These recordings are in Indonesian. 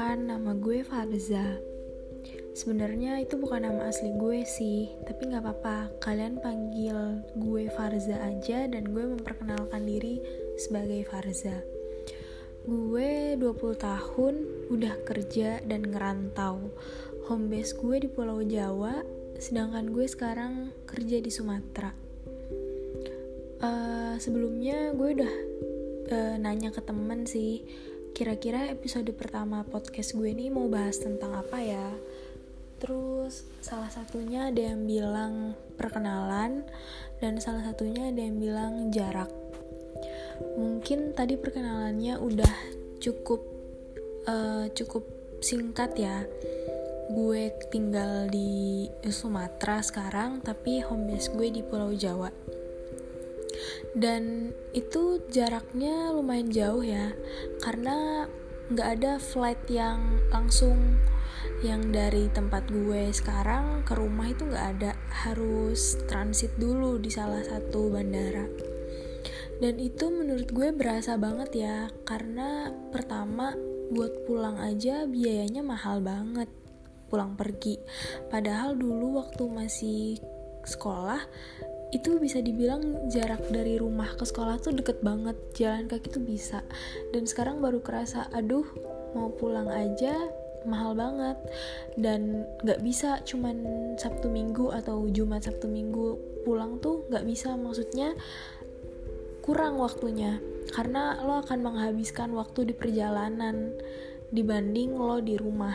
Perkenalkan, nama gue Farza. Sebenarnya itu bukan nama asli gue sih, tapi nggak apa-apa. Kalian panggil gue Farza aja dan gue memperkenalkan diri sebagai Farza. Gue 20 tahun, udah kerja dan ngerantau. Home base gue di Pulau Jawa, sedangkan gue sekarang kerja di Sumatera. Uh, sebelumnya gue udah uh, nanya ke temen sih kira-kira episode pertama podcast gue ini mau bahas tentang apa ya? Terus salah satunya ada yang bilang perkenalan dan salah satunya ada yang bilang jarak. Mungkin tadi perkenalannya udah cukup uh, cukup singkat ya. Gue tinggal di Sumatera sekarang tapi home base gue di Pulau Jawa dan itu jaraknya lumayan jauh ya karena nggak ada flight yang langsung yang dari tempat gue sekarang ke rumah itu nggak ada. Harus transit dulu di salah satu bandara. Dan itu menurut gue berasa banget ya karena pertama buat pulang aja biayanya mahal banget pulang pergi. Padahal dulu waktu masih sekolah itu bisa dibilang jarak dari rumah ke sekolah tuh deket banget. Jalan kaki tuh bisa. Dan sekarang baru kerasa aduh mau pulang aja mahal banget. Dan nggak bisa cuman sabtu minggu atau jumat sabtu minggu pulang tuh nggak bisa. Maksudnya kurang waktunya. Karena lo akan menghabiskan waktu di perjalanan dibanding lo di rumah.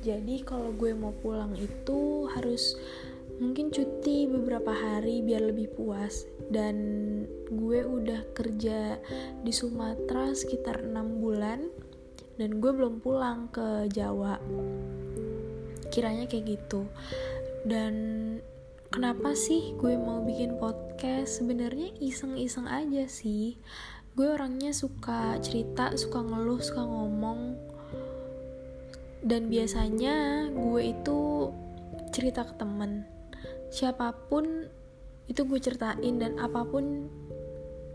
Jadi kalau gue mau pulang itu harus mungkin cuti beberapa hari biar lebih puas. Dan gue udah kerja di Sumatera sekitar enam bulan. Dan gue belum pulang ke Jawa. Kiranya kayak gitu. Dan kenapa sih gue mau bikin podcast? Sebenarnya iseng-iseng aja sih. Gue orangnya suka cerita suka ngeluh suka ngomong. Dan biasanya gue itu cerita ke temen siapa pun itu gue ceritain dan apa pun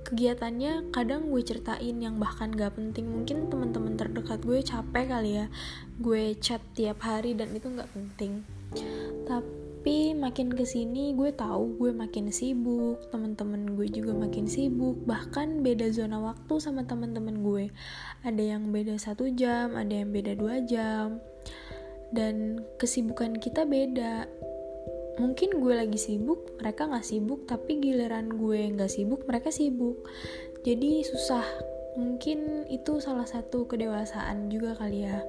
kegiatannya kadang gue ceritain yang bahkan gak penting. Mungkin teman-teman terdekat gue capek kali ya gue chat tiap hari dan itu gak penting. Tapi makin ke sini gue tahu gue makin sibuk teman-teman gue juga makin sibuk. Bahkan beda zona waktu sama teman-teman gue. Ada yang beda satu jam ada yang beda dua jam. Dan kesibukan kita beda mungkin gue lagi sibuk mereka nggak sibuk tapi giliran gue nggak sibuk mereka sibuk. Jadi susah. Mungkin itu salah satu kedewasaan juga kali ya.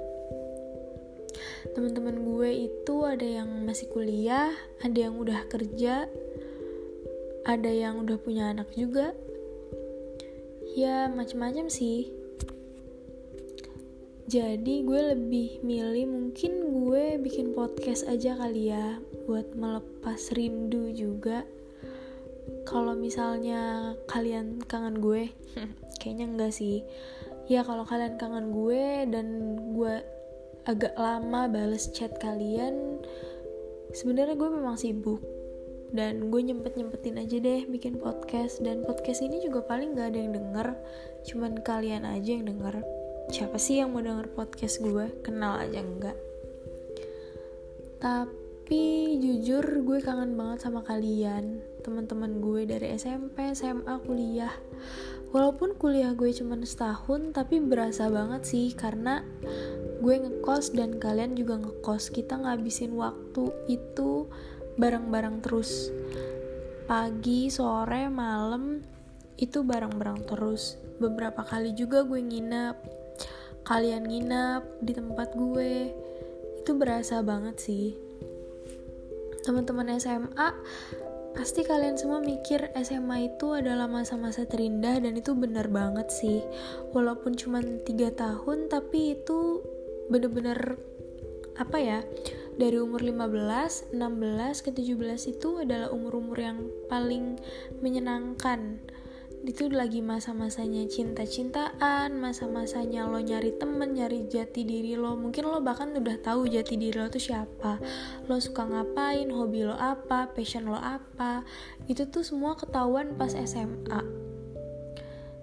Teman-teman gue itu ada yang masih kuliah ada yang udah kerja ada yang udah punya anak juga. Ya macam-macam sih jadi gue lebih milih mungkin gue bikin podcast aja kali ya buat melepas rindu juga. Kalau misalnya kalian kangen gue kayaknya enggak sih. Ya kalau kalian kangen gue dan gue agak lama bales chat kalian sebenarnya gue memang sibuk. Dan gue nyempet nyempetin aja deh bikin podcast. Dan podcast ini juga paling gak ada yang denger cuman kalian aja yang denger siapa sih yang mau denger podcast gue? Kenal aja enggak? Tapi jujur gue kangen banget sama kalian. Teman-teman gue dari SMP SMA kuliah. Walaupun kuliah gue cuma setahun tapi berasa banget sih karena gue ngekos dan kalian juga ngekos. Kita ngabisin waktu itu bareng-bareng terus. Pagi sore malam itu bareng-bareng terus. Beberapa kali juga gue nginep kalian nginap di tempat gue. Itu berasa banget sih. Teman-teman SMA pasti kalian semua mikir SMA itu adalah masa-masa terindah dan itu bener banget sih. Walaupun cuma tiga tahun tapi itu bener-bener apa ya dari umur 15, 16 ke 17 itu adalah umur-umur yang paling menyenangkan itu lagi masa-masanya cinta-cintaan, masa-masanya lo nyari temen, nyari jati diri lo. Mungkin lo bahkan udah tahu jati diri lo tuh siapa. Lo suka ngapain, hobi lo apa, passion lo apa. Itu tuh semua ketahuan pas SMA.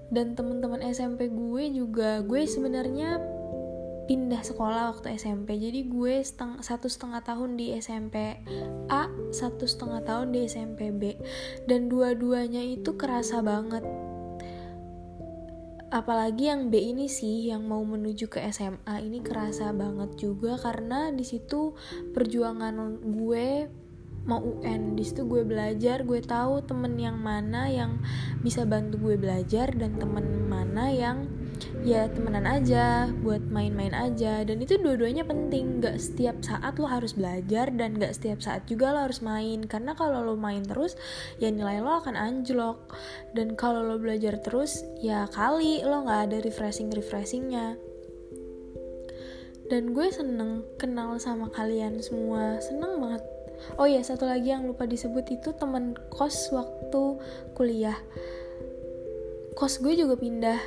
Dan temen-temen SMP gue juga, gue sebenarnya pindah sekolah waktu SMP jadi gue seteng satu setengah tahun di SMP A satu setengah tahun di SMP B. Dan dua-duanya itu kerasa banget. Apalagi yang B ini sih yang mau menuju ke SMA ini kerasa banget juga karena di situ perjuangan gue mau UN di situ gue belajar gue tahu temen yang mana yang bisa bantu gue belajar dan temen mana yang ya temenan aja buat main-main aja. Dan itu dua-duanya penting. Gak setiap saat lo harus belajar dan gak setiap saat juga lo harus main. Karena kalau lo main terus ya nilai lo akan anjlok. Dan kalau lo belajar terus ya kali lo gak ada refreshing refreshingnya dan gue seneng kenal sama kalian semua. Seneng banget. Oh iya satu lagi yang lupa disebut itu teman kos waktu kuliah. Kos gue juga pindah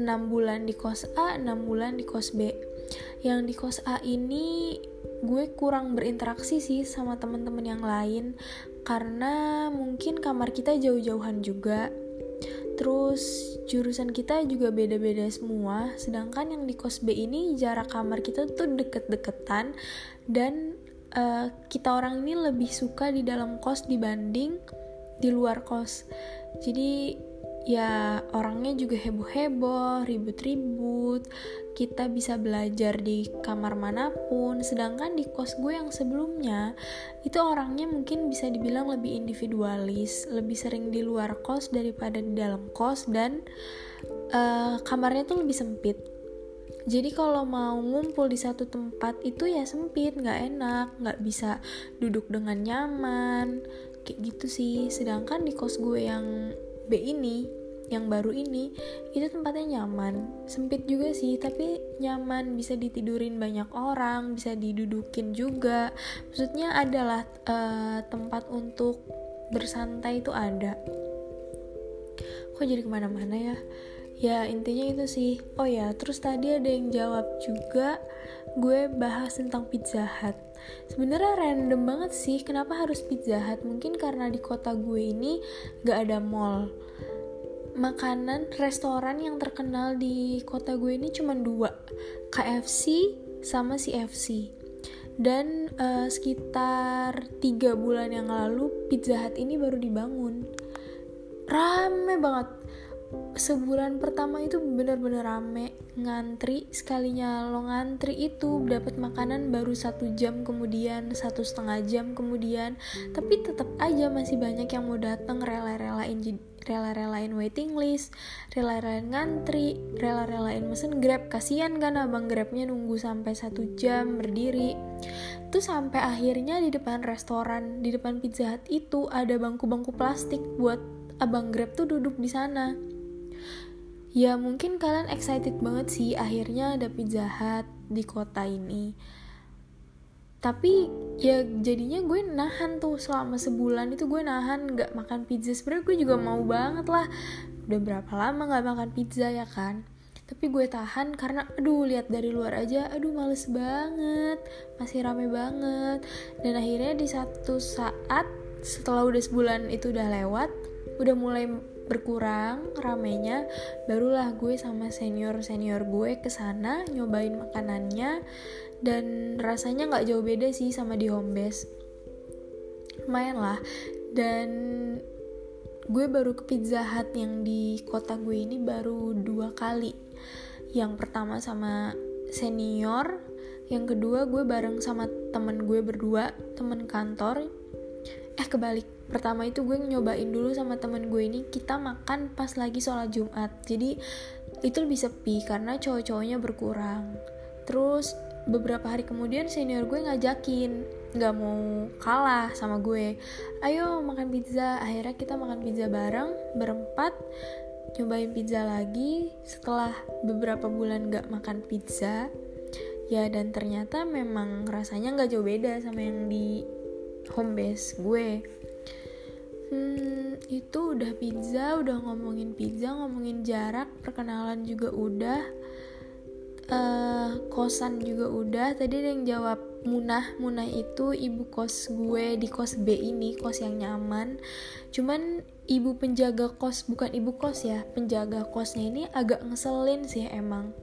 6 bulan di kos A 6 bulan di kos B. Yang di kos A ini gue kurang berinteraksi sih sama teman-teman yang lain. Karena mungkin kamar kita jauh-jauhan juga. Terus jurusan kita juga beda-beda semua. Sedangkan yang di kos B ini jarak kamar kita tuh deket-deketan. Dan uh, kita orang ini lebih suka di dalam kos dibanding di luar kos. Jadi ya orangnya juga heboh-heboh, ribut-ribut. Kita bisa belajar di kamar mana pun. Sedangkan di kos gue yang sebelumnya itu orangnya mungkin bisa dibilang lebih individualis, lebih sering di luar kos daripada di dalam kos dan uh, kamarnya tuh lebih sempit jadi kalau mau ngumpul di satu tempat itu ya sempit nggak enak nggak bisa duduk dengan nyaman kayak gitu sih sedangkan di kos gue yang B ini yang baru ini itu tempatnya nyaman. Sempit juga sih tapi nyaman. Bisa ditidurin banyak orang bisa didudukin juga. Maksudnya adalah uh, tempat untuk bersantai itu ada. Kok jadi ke mana-mana ya? Ya intinya itu sih. Oh ya terus tadi ada yang jawab juga gue bahas tentang pizza hut sebenarnya random banget sih kenapa harus pizza hut? Mungkin karena di kota gue ini gak ada mall. Makanan restoran yang terkenal di kota gue ini cuma dua KFC sama CFC dan uh, sekitar tiga bulan yang lalu Pizza Hut ini baru dibangun. Rame banget sebulan pertama itu bener-bener rame. Ngantri sekalinya lo ngantri itu dapat makanan baru satu jam kemudian satu setengah jam kemudian. Tapi tetap aja masih banyak yang mau datang rela-relain rela-relain waiting list rela-relain ngantri rela-relain mesen grab. Kasihan kan abang grabnya nunggu sampai satu jam berdiri. Itu sampai akhirnya di depan restoran di depan pizza hut itu ada bangku-bangku plastik buat abang grab tuh duduk di sana Ya mungkin kalian excited banget sih akhirnya ada Pizza Hut di kota ini. Tapi ya jadinya gue nahan tuh selama sebulan itu gue nahan gak makan pizza. Sebenernya gue juga mau banget lah. Udah berapa lama gak makan pizza ya kan? Tapi gue tahan karena aduh lihat dari luar aja aduh males banget. Masih rame banget. Dan akhirnya di satu saat setelah udah sebulan itu udah lewat, udah mulai berkurang ramenya barulah gue sama senior senior gue ke sana nyobain makanannya dan rasanya nggak jauh beda sih sama di home base. Lumayan lah. Dan gue baru ke Pizza Hut yang di kota gue ini baru dua kali. Yang pertama sama senior yang kedua gue bareng sama temen gue berdua temen kantor. Eh kebalik pertama itu gue nyobain dulu sama temen gue ini kita makan pas lagi sholat jumat. Jadi itu lebih sepi karena cowok-cowoknya berkurang. Terus beberapa hari kemudian senior gue ngajakin nggak mau kalah sama gue. Ayo makan pizza. Akhirnya kita makan pizza bareng berempat nyobain pizza lagi. Setelah beberapa bulan nggak makan pizza ya dan ternyata memang rasanya nggak jauh beda sama yang di home base gue Hmm, itu udah pizza, udah ngomongin pizza, ngomongin jarak, perkenalan juga udah, uh, kosan juga udah. Tadi ada yang jawab Munah, Munah itu ibu kos gue di kos B ini, kos yang nyaman. Cuman ibu penjaga kos, bukan ibu kos ya, penjaga kosnya ini agak ngeselin sih emang.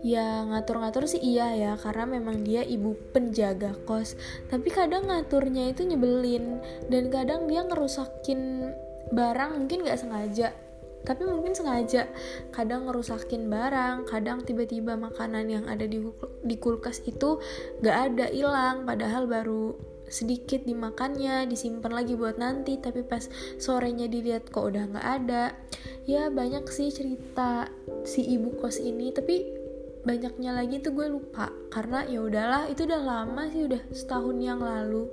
Ya ngatur-ngatur sih iya ya karena memang dia ibu penjaga kos. Tapi kadang ngaturnya itu nyebelin dan kadang dia ngerusakin barang mungkin gak sengaja. Tapi mungkin sengaja. Kadang ngerusakin barang kadang tiba-tiba makanan yang ada di, di kulkas itu gak ada hilang. Padahal baru sedikit dimakannya disimpan lagi buat nanti. Tapi pas sorenya dilihat kok udah nggak ada ya banyak sih cerita si ibu kos ini. Tapi banyaknya lagi tuh gue lupa. Karena ya udahlah itu udah lama sih udah setahun yang lalu.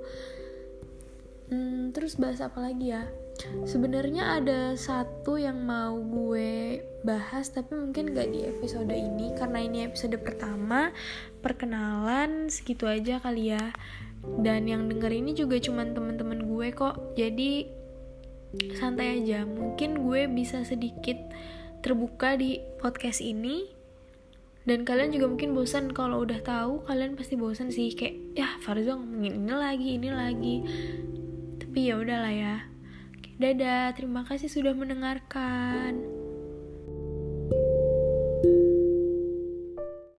Hmm, terus bahas apa lagi ya? Sebenarnya ada satu yang mau gue bahas tapi mungkin gak di episode ini. Karena ini episode pertama perkenalan segitu aja kali ya. Dan yang denger ini juga cuman temen-temen gue kok. Jadi santai aja. Mungkin gue bisa sedikit terbuka di podcast ini dan kalian juga mungkin bosan kalau udah tahu kalian pasti bosan sih. Kayak ya Farzo ngomongin ini lagi ini lagi. Tapi ya udahlah ya. Dadah. Terima kasih sudah mendengarkan